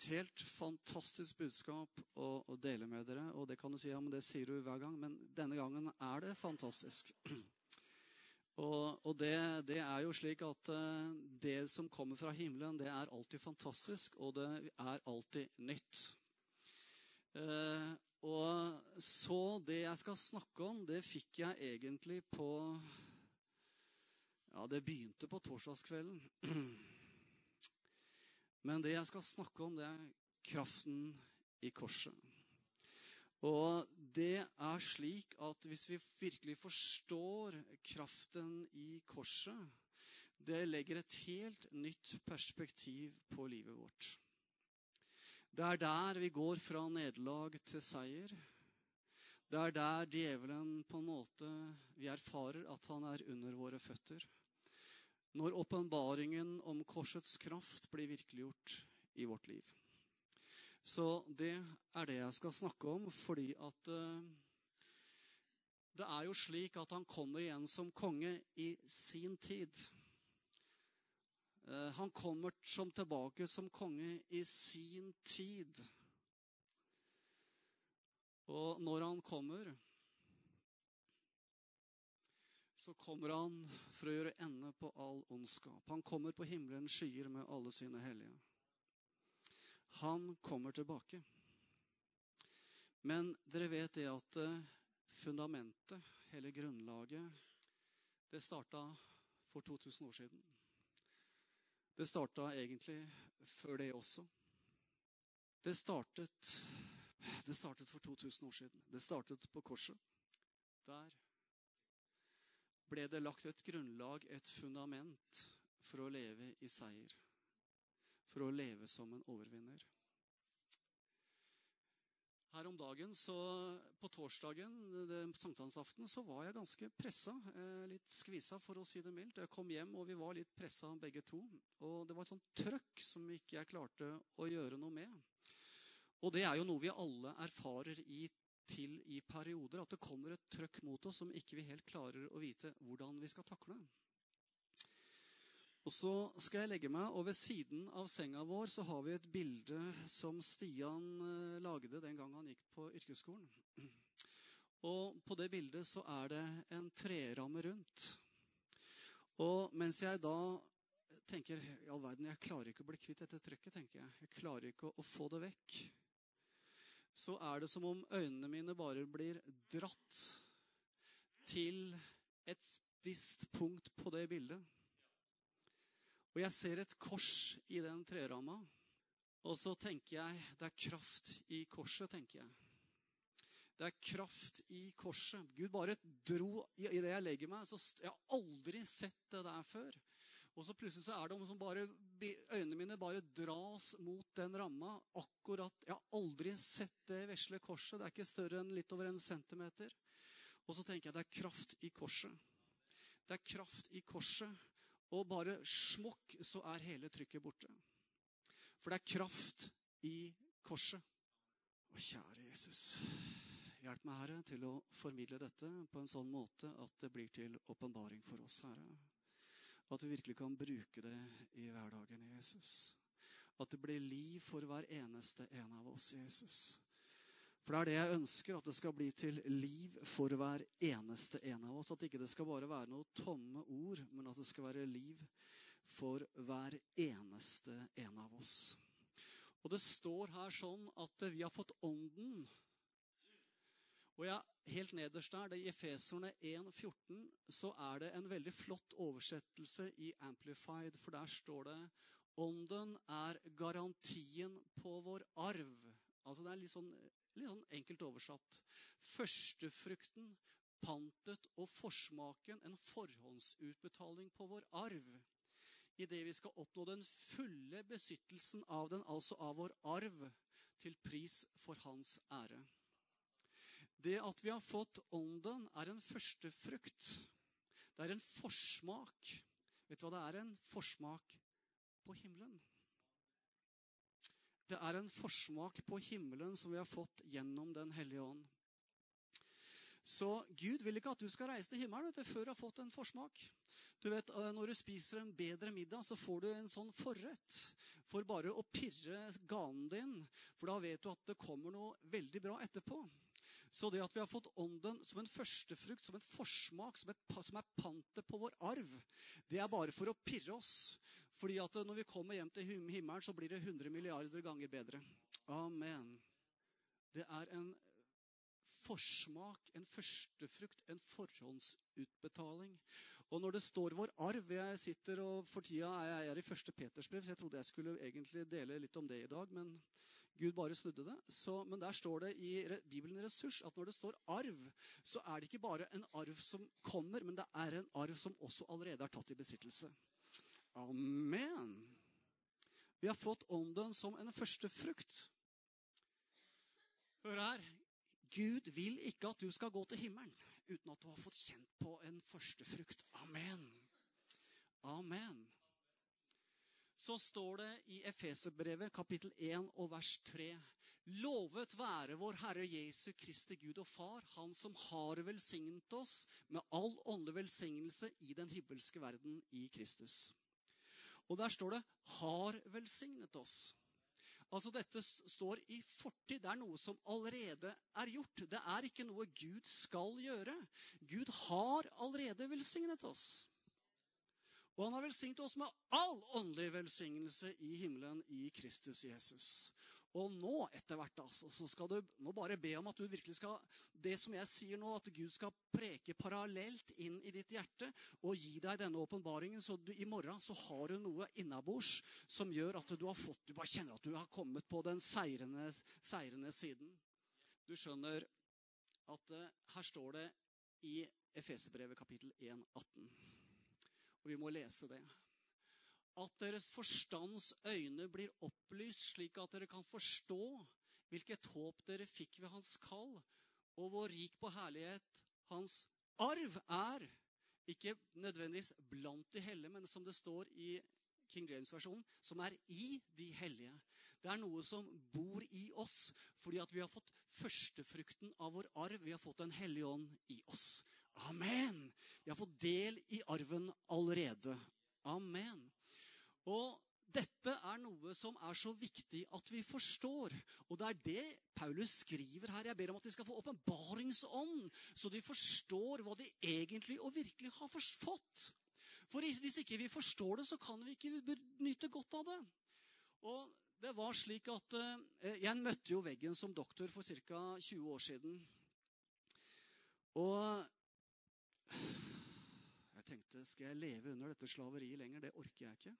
et helt fantastisk budskap å, å, dele med dere. Og det kan du si, ja, men det sier du hver gang, men denne gangen er det fantastisk. Og, og det, det, er jo slik at uh, det som kommer fra himmelen, det er alltid fantastisk, og det er alltid nytt. Eh, og så det jeg skal snakke om, det fikk jeg egentlig på Ja, det begynte på torsdagskvelden. Men det jeg skal snakke om, det er kraften i korset. Og det er slik at hvis vi virkelig forstår kraften i korset, det legger et helt nytt perspektiv på livet vårt. Det er der vi går fra nederlag til seier. Det er der djevelen på en måte Vi erfarer at han er under våre føtter. Når åpenbaringen om korsets kraft blir virkeliggjort i vårt liv. Så det er det jeg skal snakke om, fordi at uh, Det er jo slik at han kommer igjen som konge i sin tid. Uh, han kommer som tilbake som konge i sin tid. Og når han kommer så kommer han for å gjøre ende på all ondskap. Han kommer på himmelens skyer med alle sine hellige. Han kommer tilbake. Men dere vet det at eh, fundamentet, hele grunnlaget, det starta for 2000 år siden. Det starta egentlig før det også. Det startet, det startet for 2000 år siden. Det startet på korset. Der ble det lagt et grunnlag, et fundament, for å leve i seier. For å leve som en overvinner. Her om dagen, så På torsdagen, sankthansaften, så var jeg ganske pressa. Eh, litt skvisa, for å si det mildt. Jeg kom hjem, og vi var litt pressa begge to. Og det var et sånt trøkk som ikke jeg klarte å gjøre noe med. Og det er jo noe vi alle erfarer i til i perioder. At det kommer et trøkk mot oss som ikke vi helt klarer å vite hvordan vi skal takle. Og så skal jeg legge meg, og ved siden av senga vår så har vi et bilde som Stian eh, lagde den gang han gikk på yrkesskolen. Og på det bildet så er det en treramme rundt. Og mens jeg da tenker i all verden, jeg klarer ikke å bli kvitt dette trøkket, tenker jeg. Jeg klarer ikke å få det vekk så er det som om øynene mine bare blir dratt til et visst punkt på det bildet. Og jeg ser et kors i den treramma. Og så tenker jeg det er kraft i korset, tenker jeg. Det er kraft i korset. Gud bare dro i det jeg legger meg. Så jeg har aldri sett det der før. Og så plutselig så er det som bare Øynene mine bare dras mot den ramma. akkurat, Jeg har aldri sett det vesle korset. Det er ikke større enn litt over en centimeter. Og så tenker jeg det er kraft i korset. Det er kraft i korset. Og bare smokk, så er hele trykket borte. For det er kraft i korset. Å, kjære Jesus. Hjelp meg, Herre, til å formidle dette på en sånn måte at det blir til åpenbaring for oss, Herre. Og at vi virkelig kan bruke det i hverdagen, Jesus. At det blir liv for hver eneste en av oss, Jesus. For det er det jeg ønsker, at det skal bli til liv for hver eneste en av oss. At ikke det skal bare være noen tomme ord, men at det skal være liv for hver eneste en av oss. Og det står her sånn at vi har fått Ånden og ja, Helt nederst der, i Efeserne 1,14, så er det en veldig flott oversettelse i Amplified. For der står det Ånden er garantien på vår arv. Altså Det er litt sånn, litt sånn enkelt oversatt. Førstefrukten, pantet og forsmaken, en forhåndsutbetaling på vår arv. Idet vi skal oppnå den fulle besittelsen av den, altså av vår arv, til pris for hans ære. Det at vi har fått Ånden, er en førstefrukt. Det er en forsmak. Vet du hva det er? En forsmak på himmelen. Det er en forsmak på himmelen som vi har fått gjennom Den hellige ånd. Så Gud vil ikke at du skal reise til himmelen du, før du har fått en forsmak. Du vet, eh, Når du spiser en bedre middag, så får du en sånn forrett for bare å pirre ganen din. For da vet du at det kommer noe veldig bra etterpå. Så det at vi har fått Ånden som en førstefrukt, som en forsmak, som, et, som er pantet på vår arv, det er bare for å pirre oss. Fordi at når vi kommer hjem til himmelen, så blir det 100 milliarder ganger bedre. Amen. Det er en forsmak, en førstefrukt, en forhåndsutbetaling. Og når det står vår arv Jeg sitter og for tida er jeg i første Peters brev, så jeg trodde jeg skulle egentlig dele litt om det i dag, men Gud bare snudde det. Så, men der står det i Bibelen Ressurs at når det står arv, så er det ikke bare en arv som kommer, men det er en arv som også allerede er tatt i besittelse. Amen. Vi har fått ånden som en første frukt. Hør her. Gud vil ikke at du skal gå til himmelen uten at du har fått kjent på en førstefrukt. Amen. Amen. Så står det i Efeserbrevet kapittel 1 og vers 3. Lovet være vår Herre Jesu Kristi Gud og Far, Han som har velsignet oss med all åndelig velsignelse i den himmelske verden i Kristus. Og der står det 'har velsignet oss'. Altså Dette står i fortid. Det er noe som allerede er gjort. Det er ikke noe Gud skal gjøre. Gud har allerede velsignet oss. Og han har velsignet oss med all åndelig velsignelse i himmelen i Kristus Jesus. Og nå, etter hvert, altså, så skal du nå bare be om at du virkelig skal Det som jeg sier nå, at Gud skal preke parallelt inn i ditt hjerte og gi deg denne åpenbaringen, så du, i morgen så har du noe innabords som gjør at du har fått Du bare kjenner at du har kommet på den seirende, seirende siden. Du skjønner at uh, her står det i Efeserbrevet kapittel 1, 18. Og vi må lese det at deres forstands øyne blir opplyst, slik at dere kan forstå hvilket håp dere fikk ved hans kall, og hvor rik på herlighet hans arv er. Ikke nødvendigvis blant de hellige, men som det står i King James-versjonen, som er i de hellige. Det er noe som bor i oss fordi at vi har fått førstefrukten av vår arv. Vi har fått Den hellige ånd i oss. Amen! Vi har fått del i arven allerede. Amen. Og dette er noe som er så viktig at vi forstår. Og det er det Paulus skriver her. Jeg ber om at de skal få åpenbaringsånd, så de forstår hva de egentlig og virkelig har fått. For hvis ikke vi forstår det, så kan vi ikke nyte godt av det. Og det var slik at eh, Jeg møtte jo veggen som doktor for ca. 20 år siden. Og jeg tenkte skal jeg leve under dette slaveriet lenger? Det orker jeg ikke.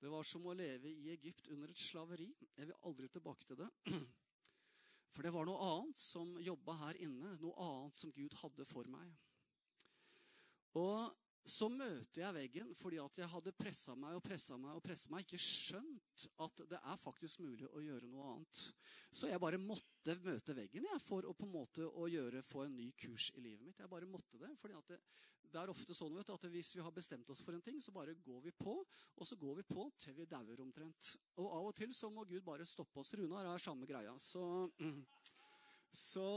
Det var som å leve i Egypt under et slaveri. Jeg vil aldri tilbake til det. For det var noe annet som jobba her inne. Noe annet som Gud hadde for meg. Og så møter jeg veggen fordi at jeg hadde pressa meg og pressa meg og pressa meg. Ikke skjønt at det er faktisk mulig å gjøre noe annet. Så jeg bare måtte møte veggen jeg, for å på en måte å gjøre, få en ny kurs i livet mitt. Jeg bare måtte det, fordi det, det er ofte sånn du, at hvis vi har bestemt oss for en ting, så bare går vi på. Og så går vi på til vi dauer omtrent. Og av og til så må Gud bare stoppe oss. Runar er samme greia. Så, så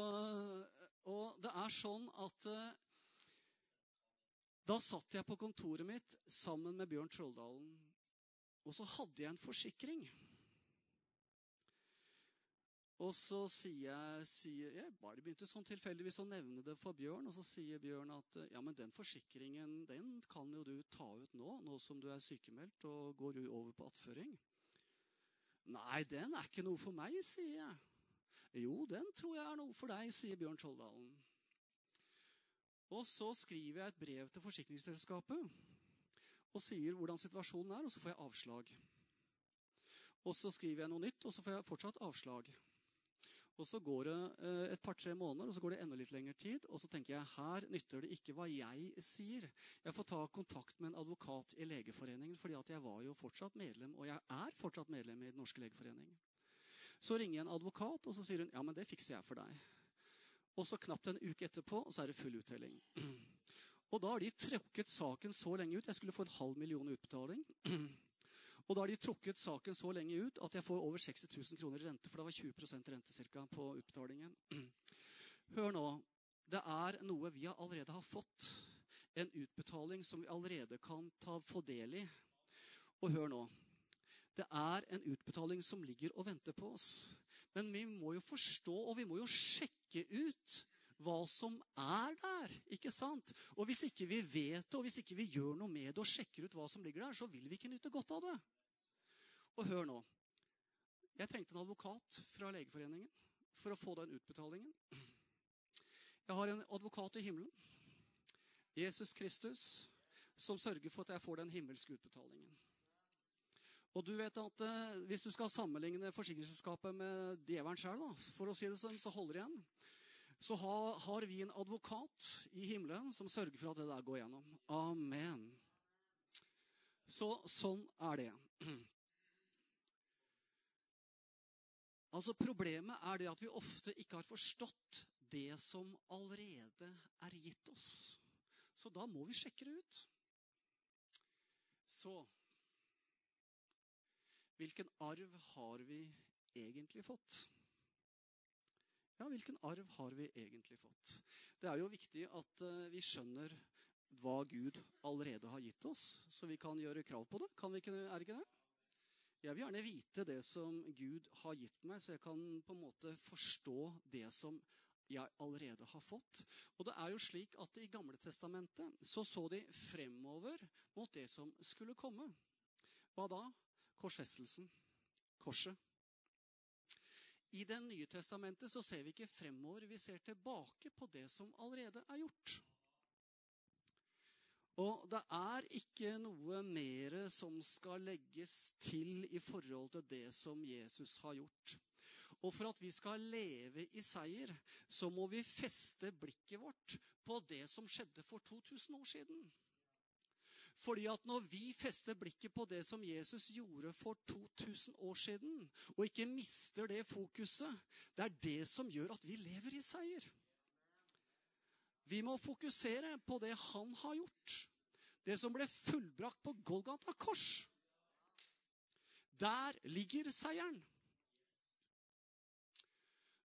Og det er sånn at eh, Da satt jeg på kontoret mitt sammen med Bjørn Trolldalen. Og så hadde jeg en forsikring. Og så sier jeg, sier, jeg bare begynte sånn tilfeldigvis å nevne det for Bjørn, og så sier Bjørn at ja, men den forsikringen den kan jo du ta ut nå, nå som du er sykemeldt og går over på attføring. Nei, den er ikke noe for meg, sier jeg. Jo, den tror jeg er noe for deg, sier Bjørn Skjoldalen. Og så skriver jeg et brev til forsikringsselskapet og sier hvordan situasjonen er, og så får jeg avslag. Og så skriver jeg noe nytt, og så får jeg fortsatt avslag. Og så går det eh, et par-tre måneder, og så går det enda litt lengre tid. Og så tenker jeg her nytter det ikke hva jeg sier. Jeg får ta kontakt med en advokat i Legeforeningen, fordi at jeg var jo fortsatt medlem, og jeg er fortsatt medlem i Den norske legeforening. Så ringer jeg en advokat, og så sier hun ja, men det fikser jeg for deg. Og så knapt en uke etterpå, så er det full uttelling. Og da har de trukket saken så lenge ut. Jeg skulle få en halv million utbetaling. Og da har de trukket saken så lenge ut at jeg får over 60 000 kroner i rente. For det var 20% rente cirka, på utbetalingen. Hør nå. det er noe vi allerede har fått. En utbetaling som vi allerede kan ta få del i. Og hør nå. Det er en utbetaling som ligger og venter på oss. Men vi må jo forstå, og vi må jo sjekke ut hva som er der. ikke sant? Og hvis ikke vi vet det, og hvis ikke vi gjør noe med det og sjekker ut hva som ligger der, så vil vi ikke nyte godt av det. Og hør nå. Jeg trengte en advokat fra Legeforeningen for å få den utbetalingen. Jeg har en advokat i himmelen, Jesus Kristus, som sørger for at jeg får den himmelske utbetalingen. Og du vet at eh, Hvis du skal sammenligne forsikringsselskapet med djevelen sjøl, for å si det sånn, så holder igjen, så har, har vi en advokat i himmelen som sørger for at det der går gjennom. Amen. Så sånn er det. Altså Problemet er det at vi ofte ikke har forstått det som allerede er gitt oss. Så da må vi sjekke det ut. Så Hvilken arv har vi egentlig fått? Ja, hvilken arv har vi egentlig fått? Det er jo viktig at eh, vi skjønner hva Gud allerede har gitt oss, så vi kan gjøre krav på det. Kan vi ikke, er det ikke det? Jeg vil gjerne vite det som Gud har gitt meg, så jeg kan på en måte forstå det som jeg allerede har fått. Og det er jo slik at I Gamle Testamentet så, så de fremover mot det som skulle komme. Hva da? Korsfestelsen. Korset. I Det nye testamentet så ser vi ikke fremover, vi ser tilbake på det som allerede er gjort. Og det er ikke noe mer som skal legges til i forhold til det som Jesus har gjort. Og for at vi skal leve i seier, så må vi feste blikket vårt på det som skjedde for 2000 år siden. Fordi at når vi fester blikket på det som Jesus gjorde for 2000 år siden, og ikke mister det fokuset, det er det som gjør at vi lever i seier. Vi må fokusere på det han har gjort. Det som ble fullbrakt på Golgata kors. Der ligger seieren.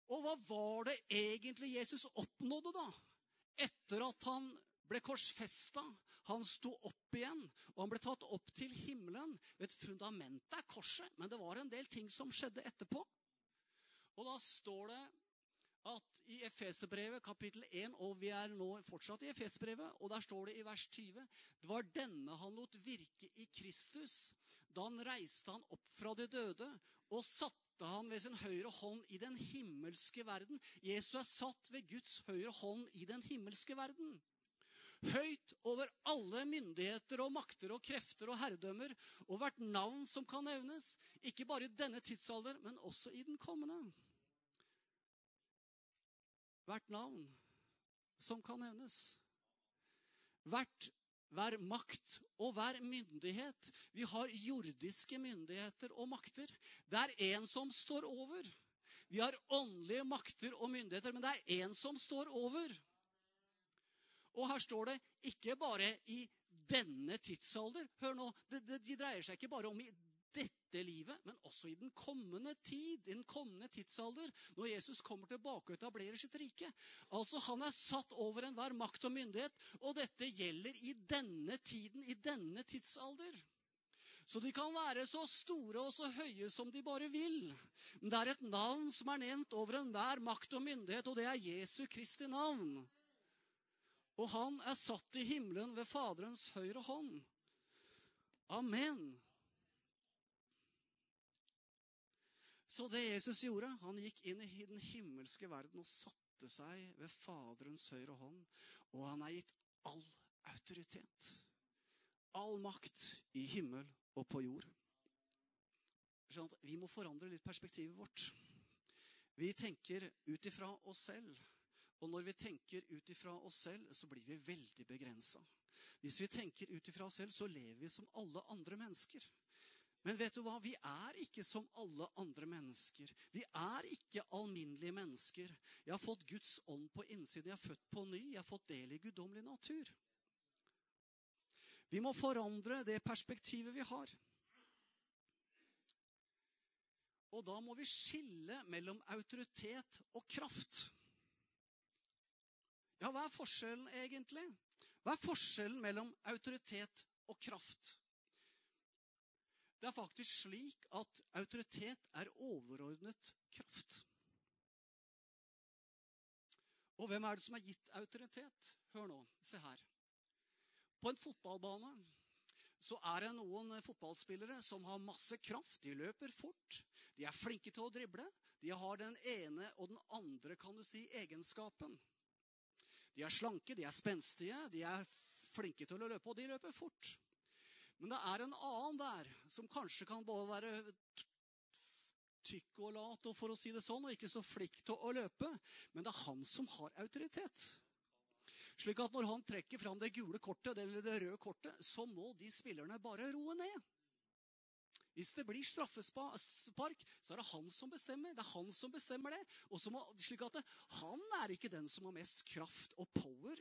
Og hva var det egentlig Jesus oppnådde da? Etter at han ble korsfesta, han sto opp igjen, og han ble tatt opp til himmelen. Et fundament er korset, men det var en del ting som skjedde etterpå. Og da står det at i Efeserbrevet kapittel 1, og vi er nå fortsatt i Efeserbrevet, og der står det i vers 20 Det var denne han lot virke i Kristus. Da han reiste han opp fra de døde og satte han ved sin høyre hånd i den himmelske verden. Jesus er satt ved Guds høyre hånd i den himmelske verden. Høyt over alle myndigheter og makter og krefter og herredømmer og hvert navn som kan nevnes. Ikke bare i denne tidsalder, men også i den kommende hvert navn som kan nevnes. Hvert, hver makt og hver myndighet. Vi har jordiske myndigheter og makter. Det er en som står over. Vi har åndelige makter og myndigheter, men det er en som står over. Og her står det ikke bare i denne tidsalder. Hør nå, det, det, De dreier seg ikke bare om i dette livet, men også i den kommende tid, i den kommende tidsalder, når Jesus kommer tilbake og etablerer sitt rike. Altså, Han er satt over enhver makt og myndighet, og dette gjelder i denne tiden, i denne tidsalder. Så de kan være så store og så høye som de bare vil. Men det er et navn som er nevnt over enhver makt og myndighet, og det er Jesu Kristi navn. Og han er satt i himmelen ved Faderens høyre hånd. Amen. Så det Jesus gjorde, han gikk inn i den himmelske verden og satte seg ved Faderens høyre hånd. Og han er gitt all autoritet, all makt i himmel og på jord. Sånn vi må forandre litt perspektivet vårt. Vi tenker ut ifra oss selv. Og når vi tenker ut ifra oss selv, så blir vi veldig begrensa. Hvis vi tenker ut ifra oss selv, så lever vi som alle andre mennesker. Men vet du hva? Vi er ikke som alle andre mennesker. Vi er ikke alminnelige mennesker. Jeg har fått Guds ånd på innsiden. Jeg er født på ny. Jeg har fått del i guddommelig natur. Vi må forandre det perspektivet vi har. Og da må vi skille mellom autoritet og kraft. Ja, hva er forskjellen egentlig? Hva er forskjellen mellom autoritet og kraft? Det er faktisk slik at autoritet er overordnet kraft. Og hvem er det som er gitt autoritet? Hør nå, se her. På en fotballbane så er det noen fotballspillere som har masse kraft. De løper fort. De er flinke til å drible. De har den ene og den andre kan du si, egenskapen. De er slanke, de er spenstige, de er flinke til å løpe, og de løper fort. Men det er en annen der som kanskje kan både være tykk og lat, for å si det sånn, og ikke så flink til å løpe. Men det er han som har autoritet. Slik at når han trekker fram det gule kortet eller det røde kortet, så må de spillerne bare roe ned. Hvis det blir straffespark, så er det han som bestemmer. Det er han som bestemmer det. Må, slik at det, Han er ikke den som har mest kraft og power.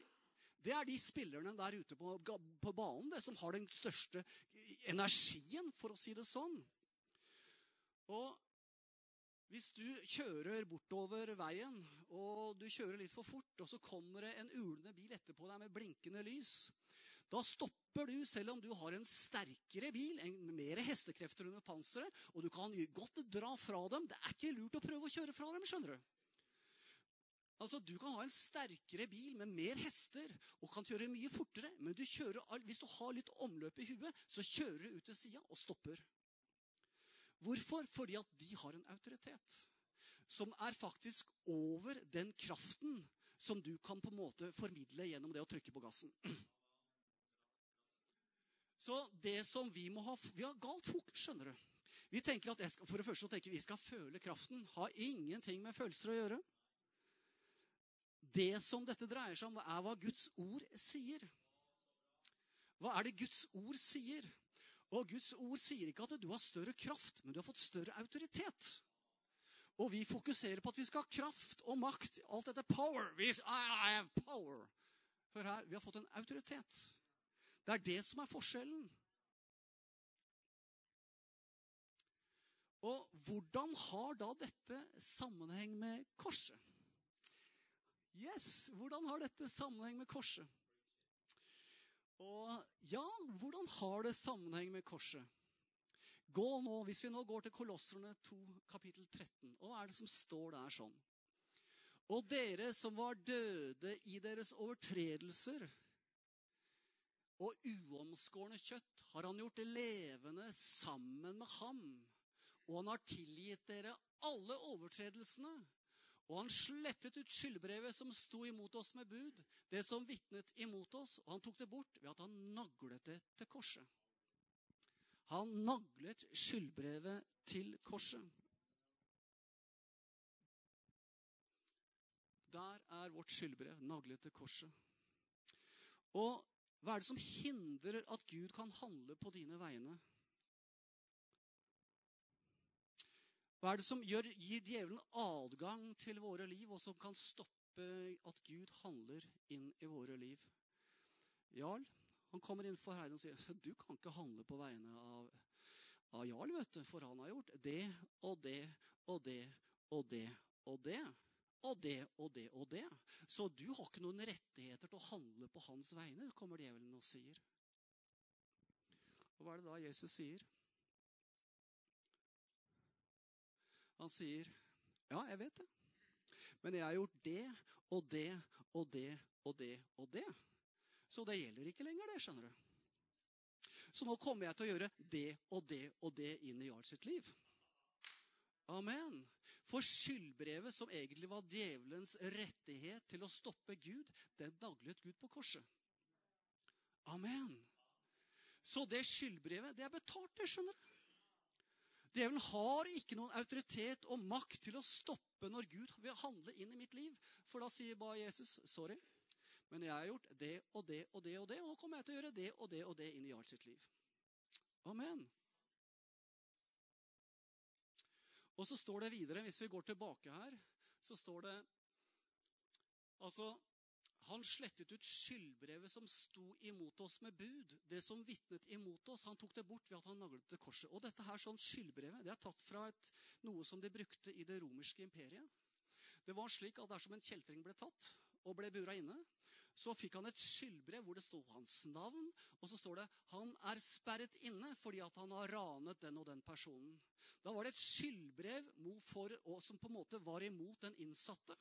Det er de spillerne der ute på, på banen det som har den største energien, for å si det sånn. Og hvis du kjører bortover veien, og du kjører litt for fort, og så kommer det en ulende bil etterpå deg med blinkende lys, da stopper du selv om du har en sterkere bil, en mer hestekrefter under panseret, og du kan godt dra fra dem. Det er ikke lurt å prøve å kjøre fra dem, skjønner du. Altså, Du kan ha en sterkere bil med mer hester og kan kjøre mye fortere, men du kjører, hvis du har litt omløp i huet, så kjører du ut til sida og stopper. Hvorfor? Fordi at de har en autoritet som er faktisk over den kraften som du kan på en måte formidle gjennom det å trykke på gassen. Så det som vi må ha Vi har galt fokus, skjønner du. Vi tenker at skal, For det første så tenker vi skal føle kraften. Har ingenting med følelser å gjøre. Det som dette dreier seg om, er hva Guds ord sier. Hva er det Guds ord sier? Og Guds ord sier ikke at du har større kraft, men du har fått større autoritet. Og vi fokuserer på at vi skal ha kraft og makt. Alt dette power. I have power. Hør her, vi har fått en autoritet. Det er det som er forskjellen. Og hvordan har da dette sammenheng med korset? Yes, hvordan har dette sammenheng med korset? Og ja, hvordan har det sammenheng med korset? Gå nå, Hvis vi nå går til Kolosserne 2, kapittel 13, og hva er det som står der sånn? Og dere som var døde i deres overtredelser og uomskårne kjøtt, har han gjort levende sammen med ham. Og han har tilgitt dere alle overtredelsene og han slettet ut skyldbrevet som sto imot oss med bud, det som vitnet imot oss, og han tok det bort ved at han naglet det til korset. Han naglet skyldbrevet til korset. Der er vårt skyldbrev naglet til korset. Og hva er det som hindrer at Gud kan handle på dine vegne? Hva er det som gjør, gir djevelen adgang til våre liv, og som kan stoppe at Gud handler inn i våre liv? Jarl han kommer inn for Herren og sier du kan ikke handle på vegne av, av Jarl, vet du, for han har gjort det og det og det og det og det. Og det og det og det. Så du har ikke noen rettigheter til å handle på hans vegne, kommer djevelen og sier. Og hva er det da Jesus sier? Han sier, 'Ja, jeg vet det. Men jeg har gjort det og det og det og det og det.' Så det gjelder ikke lenger, det, skjønner du. Så nå kommer jeg til å gjøre det og det og det inn i Jarl sitt liv. Amen. For skyldbrevet, som egentlig var djevelens rettighet til å stoppe Gud, den naglet Gud på korset. Amen. Så det skyldbrevet, det er betalt, det, skjønner du. Djevelen har ikke noen autoritet og makt til å stoppe når Gud vil handle inn i mitt liv. For da sier bare Jesus sorry, men jeg har gjort det og det og det og det, og nå kommer jeg til å gjøre det og det og det inn i Jarl sitt liv. Amen. Og så står det videre, hvis vi går tilbake her, så står det Altså han slettet ut skyldbrevet som sto imot oss med bud. Det som vitnet imot oss. Han tok det bort ved at han naglet det korset. Og dette her sånn skyldbrevet det er tatt fra et, noe som de brukte i det romerske imperiet. Det var slik at Dersom en kjeltring ble tatt, og ble bura inne, så fikk han et skyldbrev hvor det sto hans navn, og så står det 'Han er sperret inne fordi at han har ranet den og den personen'. Da var det et skyldbrev for, som på en måte var imot den innsatte.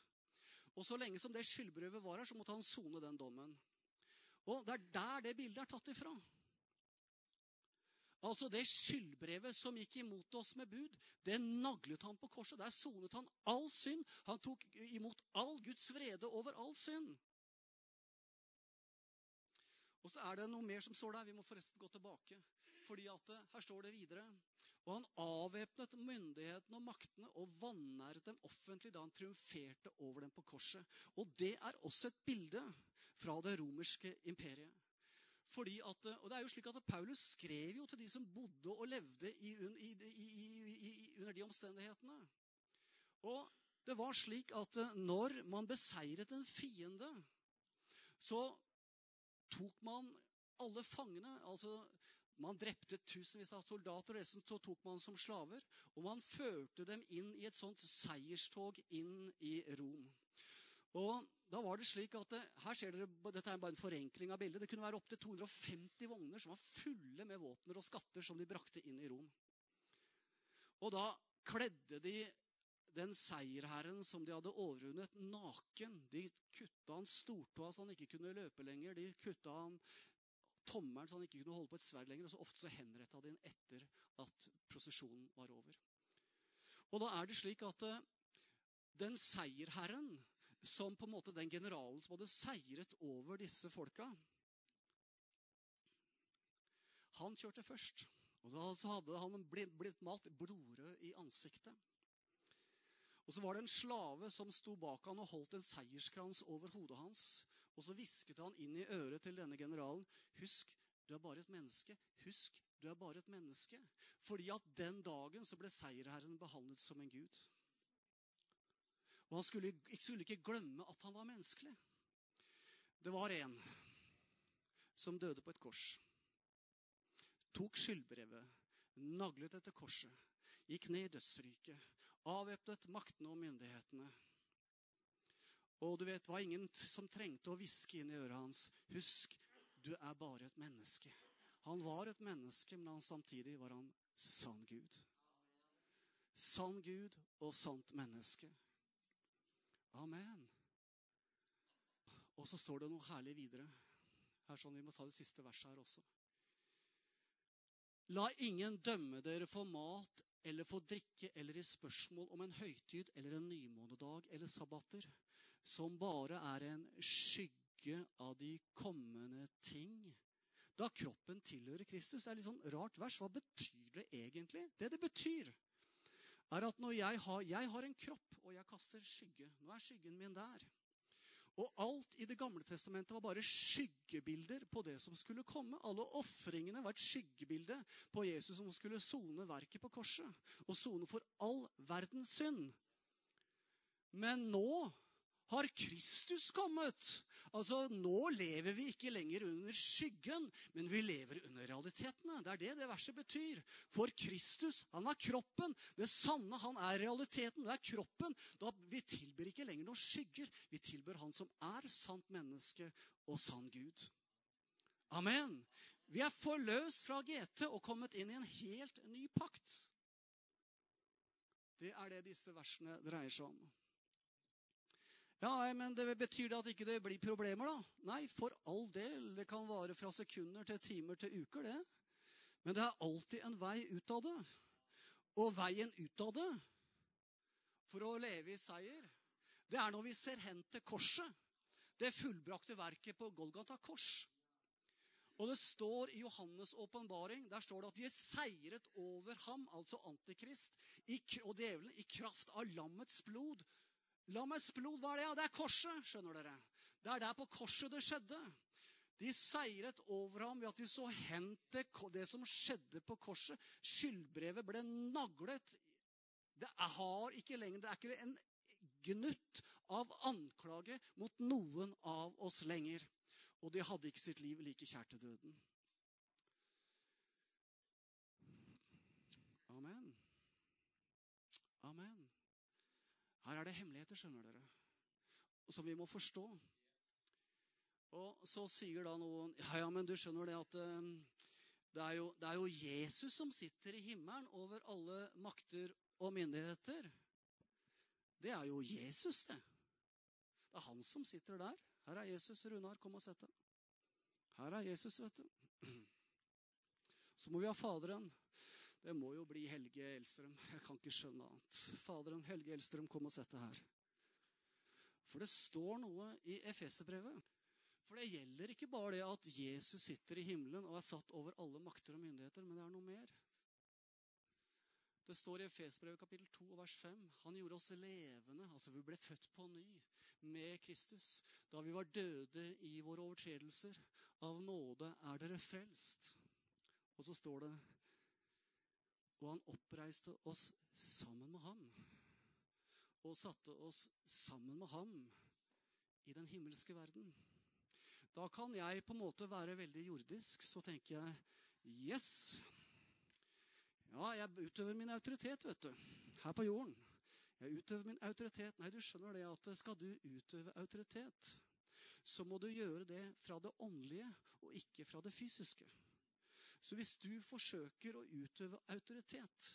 Og så lenge som det skyldbrevet var her, så måtte han sone den dommen. Og det er der det bildet er tatt ifra. Altså Det skyldbrevet som gikk imot oss med bud, det naglet han på korset. Der sonet han all synd. Han tok imot all Guds vrede over all synd. Og så er det noe mer som står der. Vi må forresten gå tilbake. Fordi at eh, her står det videre. Og han avvæpnet myndighetene og maktene og vanæret dem offentlig da han triumferte over dem på korset. Og det er også et bilde fra det romerske imperiet. Fordi at, eh, og det er jo slik at Paulus skrev jo til de som bodde og levde i, i, i, under de omstendighetene. Og det var slik at eh, når man beseiret en fiende, så tok man alle fangene. altså Man drepte tusenvis av soldater, og resten tok man som slaver. Og man førte dem inn i et sånt seierstog inn i Rom. Og da var det slik at eh, her ser dere, Dette er bare en forenkling av bildet. Det kunne være opptil 250 vogner som var fulle med våpner og skatter som de brakte inn i Rom. Og da kledde de den seierherren som de hadde overvunnet, naken. De kutta han stortåa så han ikke kunne løpe lenger. De kutta han tommelen så han ikke kunne holde på et sverd lenger. Og så ofte så henretta de ham etter at prosesjonen var over. Og da er det slik at eh, den seierherren som på en måte den generalen som hadde seiret over disse folka. Han kjørte først. Og så hadde han blitt malt blodrød i ansiktet. Og så var det en slave som sto bak han og holdt en seierskrans over hodet hans. Og så hvisket han inn i øret til denne generalen. Husk, du er bare et menneske. Husk, du er bare et menneske. Fordi at den dagen så ble seierherren behandlet som en gud. Og han skulle, skulle ikke glemme at han var menneskelig. Det var en som døde på et kors. Tok skyldbrevet, naglet etter korset, gikk ned i dødsryket, avvæpnet maktene og myndighetene. Og du vet, det var ingen som trengte å hviske inn i øret hans. Husk, du er bare et menneske. Han var et menneske, men han samtidig var han sann Gud. Sann Gud og sant menneske. Amen. Og så står det noe herlig videre. Her sånn, Vi må ta det siste verset her også. La ingen dømme dere for mat eller for drikke eller i spørsmål om en høytid eller en nymånedag eller sabbater, som bare er en skygge av de kommende ting. Da kroppen tilhører Kristus. Det er litt sånn rart vers. Hva betyr det egentlig? Det det betyr, er at når jeg har, jeg har en kropp, og jeg kaster skygge Nå er skyggen min der. Og alt i Det gamle testamentet var bare skyggebilder på det som skulle komme. Alle ofringene var et skyggebilde på Jesus som skulle sone verket på korset. Og sone for all verdens synd. Men nå har Kristus kommet. Altså, Nå lever vi ikke lenger under skyggen, men vi lever under realitetene. Det er det det verset betyr. For Kristus, han er kroppen. Det sanne, han er realiteten. Det er kroppen. Da, vi tilber ikke lenger noen skygger. Vi tilber han som er sant menneske og sann Gud. Amen. Vi er forløst fra GT og kommet inn i en helt ny pakt. Det er det disse versene dreier seg om. Ja, men det Betyr det at ikke det blir problemer, da? Nei, for all del. Det kan vare fra sekunder til timer til uker, det. Men det er alltid en vei ut av det. Og veien ut av det, for å leve i seier, det er når vi ser hen til korset. Det fullbrakte verket på Golgata kors. Og det står i Johannes' åpenbaring der står det at de er seiret over ham, altså Antikrist, og djevelen, i kraft av lammets blod Lammets blod, hva er det? Ja, det er korset, skjønner dere. Det er der på korset det skjedde. De seiret over ham ved at de så hen til det som skjedde på korset. Skyldbrevet ble naglet. Det har ikke lenger Det er ikke en gnutt av anklage mot noen av oss lenger. Og de hadde ikke sitt liv like kjært til døden. Amen. Amen. Her er det hemmeligheter, skjønner dere. som vi må forstå. Og så sier da noen Ja, ja, men du skjønner det at eh, det er, jo, det er jo Jesus som sitter i himmelen over alle makter og myndigheter. Det er jo Jesus, det. Det er han som sitter der. Her er Jesus. Runar, kom og sett deg. Her er Jesus, vet du. Så må vi ha Faderen. Det må jo bli Helge Elstrøm. Jeg kan ikke skjønne annet. Faderen, Helge Elstrøm, kom og sett det her. For det står noe i Efeserbrevet. For det gjelder ikke bare det at Jesus sitter i himmelen og er satt over alle makter og myndigheter, men det er noe mer. Det står i Efesbrevet kapittel 2 vers 5. Han gjorde oss levende, altså vi ble født på ny med Kristus. Da vi var døde i våre overtredelser. Av nåde er dere frelst. Og så står det Og han oppreiste oss sammen med ham. Og satte oss sammen med ham i den himmelske verden. Da kan jeg på en måte være veldig jordisk. Så tenker jeg Yes! Ja, jeg utøver min autoritet, vet du. Her på jorden. Jeg utøver min autoritet. Nei, du skjønner det at skal du utøve autoritet, så må du gjøre det fra det åndelige og ikke fra det fysiske. Så hvis du forsøker å utøve autoritet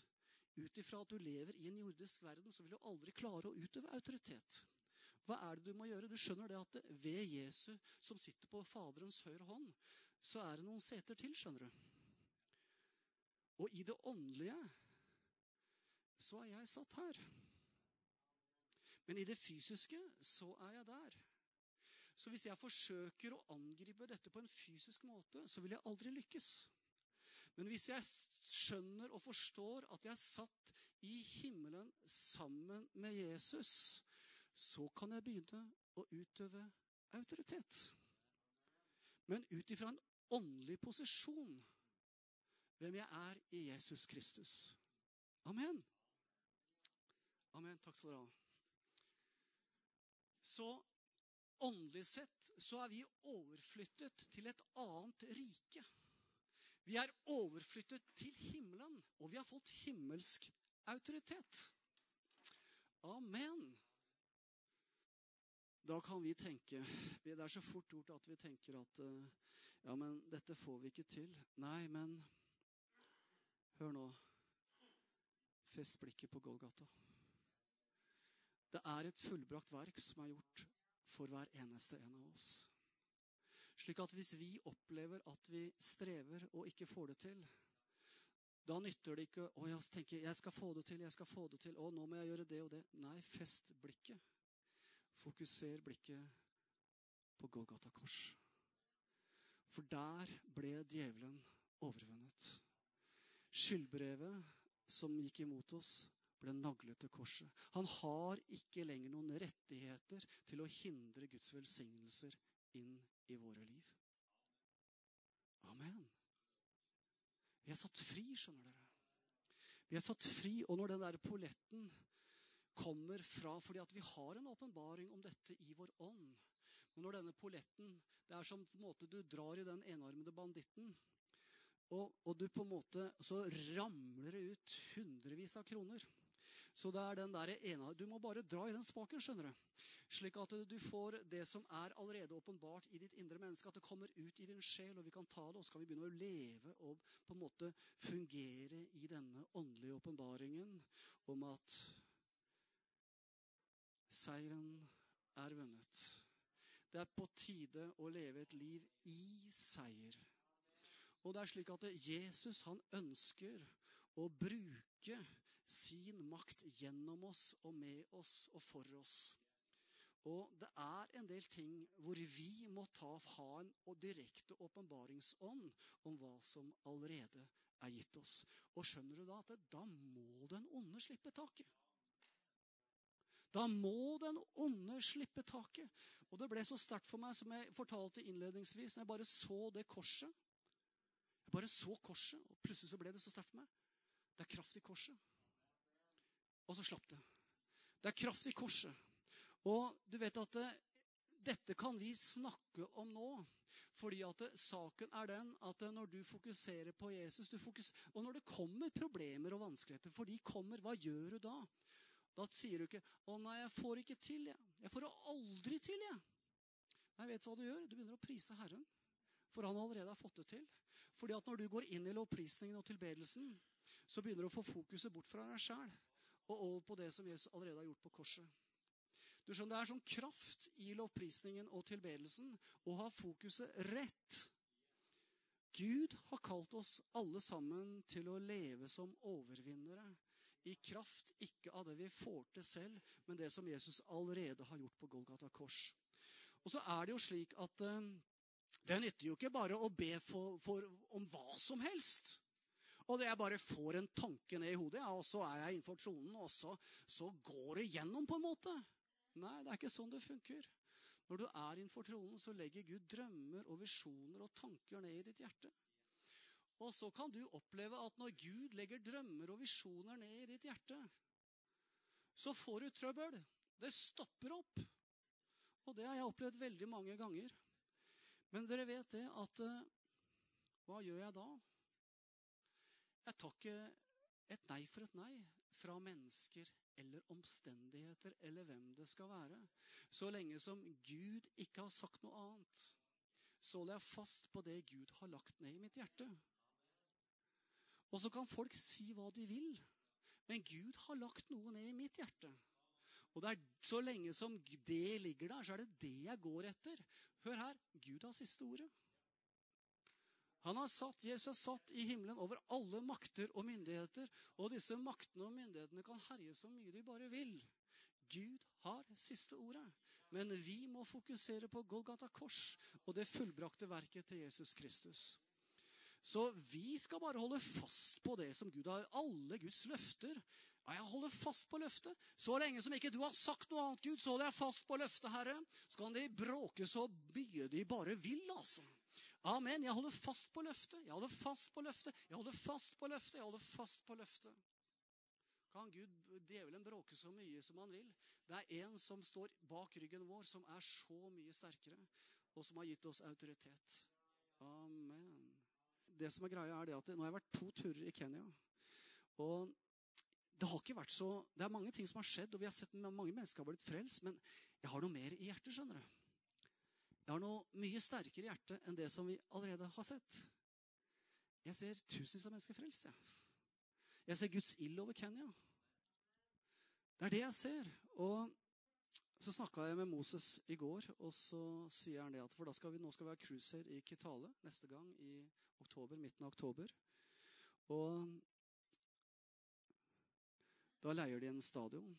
ut ifra at du lever i en jordisk verden, så vil du aldri klare å utøve autoritet. Hva er det du må gjøre? Du skjønner det at ved Jesu, som sitter på Faderens høyre hånd, så er det noen seter til, skjønner du. Og i det åndelige så er jeg satt her. Men i det fysiske så er jeg der. Så hvis jeg forsøker å angripe dette på en fysisk måte, så vil jeg aldri lykkes. Men hvis jeg skjønner og forstår at jeg er satt i himmelen sammen med Jesus, så kan jeg begynne å utøve autoritet. Men ut ifra en åndelig posisjon hvem jeg er i Jesus Kristus. Amen. Amen. Takk skal dere ha. Så åndelig sett så er vi overflyttet til et annet rike. Vi er overflyttet til himmelen, og vi har fått himmelsk autoritet. Amen. Da kan vi tenke Det er så fort gjort at vi tenker at eh, ja, men dette får vi ikke til. Nei, men hør nå. Fest blikket på Golgata. Det er et fullbrakt verk som er gjort for hver eneste en av oss. Slik at hvis vi opplever at vi strever og ikke får det til, da nytter det ikke å tenke jeg skal få det til, jeg skal få det til, å nå må jeg gjøre det og det. Nei, fest blikket. Fokuser blikket på Golgata kors. For der ble djevelen overvunnet. Skyldbrevet som gikk imot oss, ble naglet til korset. Han har ikke lenger noen rettigheter til å hindre Guds velsignelser inn i våre liv. Amen. Vi er satt fri, skjønner dere. Vi er satt fri, og når den der polletten kommer fra fordi at vi har en åpenbaring om dette i vår ånd Men når denne polletten Det er som på en måte du drar i den enarmede banditten. Og, og du på en måte Så ramler det ut hundrevis av kroner. Så det er den der ene, Du må bare dra i den spaken, skjønner du. Slik at du får det som er allerede åpenbart i ditt indre menneske, at det kommer ut i din sjel, og vi kan ta det, og så kan vi begynne å leve og på en måte fungere i denne åndelige åpenbaringen om at seieren er vunnet. Det er på tide å leve et liv i seier. Og det er slik at Jesus han ønsker å bruke sin makt gjennom oss og med oss og for oss. Og det er en del ting hvor vi må ta, ha en direkte åpenbaringsånd om hva som allerede er gitt oss. Og skjønner du da at det, da må den onde slippe taket? Da må den onde slippe taket. Og det ble så sterkt for meg, som jeg fortalte innledningsvis, når jeg bare så det korset. Jeg bare så korset, og plutselig så ble det så sterkt for meg. Det er kraft i korset. Og så slapp det. Det er kraft i korset. Og du vet at det, dette kan vi snakke om nå. Fordi at det, saken er den at når du fokuserer på Jesus fokuserer, Og når det kommer problemer og vanskeligheter, for de kommer, hva gjør du da? Da sier du ikke 'Å nei, jeg får ikke til', jeg. Jeg får det aldri til, jeg. Nei, vet du hva du gjør? Du begynner å prise Herren. For han allerede har fått det til. Fordi at når du går inn i lovprisningen og tilbedelsen, så begynner du å få fokuset bort fra deg sjæl og over på det som Jesus allerede har gjort på korset. Du skjønner, Det er sånn kraft i lovprisningen og tilbedelsen å ha fokuset rett. Gud har kalt oss alle sammen til å leve som overvinnere. I kraft ikke av det vi får til selv, men det som Jesus allerede har gjort på Golgata kors. Og så er det jo slik at uh, det nytter jo ikke bare å be for, for, om hva som helst. Og det jeg bare får en tanke ned i hodet, og så er jeg innenfor tronen, og så, så går det gjennom, på en måte. Nei, det er ikke sånn det funker. Når du er innenfor tronen, så legger Gud drømmer og visjoner og tanker ned i ditt hjerte. Og så kan du oppleve at når Gud legger drømmer og visjoner ned i ditt hjerte, så får du trøbbel. Det stopper opp. Og det har jeg opplevd veldig mange ganger. Men dere vet det at uh, Hva gjør jeg da? Jeg tar ikke et nei for et nei fra mennesker eller omstendigheter eller hvem det skal være. Så lenge som Gud ikke har sagt noe annet, så holder jeg fast på det Gud har lagt ned i mitt hjerte. Og så kan folk si hva de vil, men Gud har lagt noe ned i mitt hjerte. Og det er Så lenge som det ligger der, så er det det jeg går etter. Hør her Gud har siste ordet. Han har satt, Jesus er satt i himmelen over alle makter og myndigheter. Og disse maktene og myndighetene kan herje så mye de bare vil. Gud har siste ordet. Men vi må fokusere på Golgata kors og det fullbrakte verket til Jesus Kristus. Så vi skal bare holde fast på det som Gud har. Alle Guds løfter. Ja, jeg holder fast på løftet. Så lenge som ikke du har sagt noe annet, Gud, så holder jeg fast på løftet, Herre. Så kan de bråke så mye de bare vil, altså. Amen. Jeg holder fast på løftet. Jeg holder fast på løftet. Jeg holder fast på løftet. Jeg holder fast på løftet. Kan Gud, djevelen, bråke så mye som han vil? Det er en som står bak ryggen vår, som er så mye sterkere, og som har gitt oss autoritet. Amen. Det som er greia, er det at nå har jeg vært to turer i Kenya. Og det har ikke vært så Det er mange ting som har skjedd, og vi har sett mange mennesker har blitt frelst, men jeg har noe mer i hjertet, skjønner du. Jeg har noe mye sterkere hjerte enn det som vi allerede har sett. Jeg ser tusenvis av mennesker frelst. Jeg. jeg ser Guds ild over Kenya. Det er det jeg ser. Og så snakka jeg med Moses i går, og så sier han det at for da skal vi, nå skal vi ha cruiser i Kitale neste gang i oktober, midten av oktober. Og da leier de en stadion.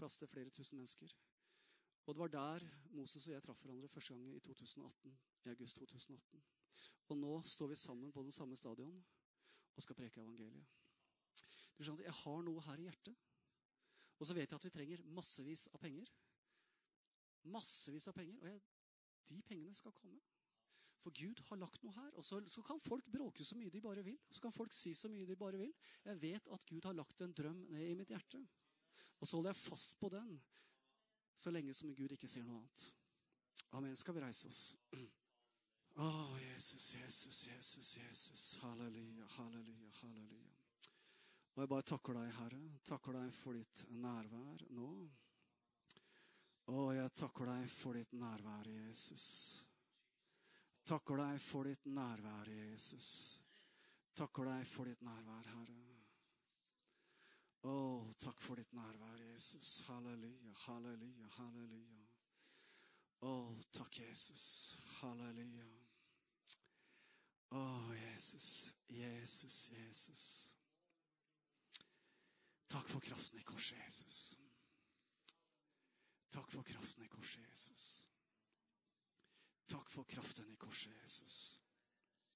Plass til flere tusen mennesker. Og det var der Moses og jeg traff hverandre første gang i 2018, i august 2018. Og nå står vi sammen på den samme stadion og skal preke evangeliet. Du skjønner, Jeg har noe her i hjertet. Og så vet jeg at vi trenger massevis av penger. Massevis av penger. Og jeg, de pengene skal komme. For Gud har lagt noe her. Og så, så, kan folk bråke så mye de bare vil. Og så kan folk si så mye de bare vil. Jeg vet at Gud har lagt en drøm ned i mitt hjerte. Og så holder jeg fast på den så lenge som Gud ikke sier noe annet. Amen. Skal vi reise oss? Å, oh, Jesus, Jesus, Jesus, Jesus. Halleluja, halleluja, halleluja. Og jeg bare takker deg, Herre. Takker deg for ditt nærvær nå. Å, jeg takker deg for ditt nærvær, Jesus. Takker deg for ditt nærvær, Jesus. Takker deg for ditt nærvær, Herre. Å, takk for ditt nærvær, Jesus. Halleluja, halleluja, halleluja. Å, takk, Jesus. Halleluja. Å, Jesus, Jesus, Jesus. Takk for kraften i korset, Jesus. Takk for kraften i korset, Jesus. Takk for kraften i korset, Jesus.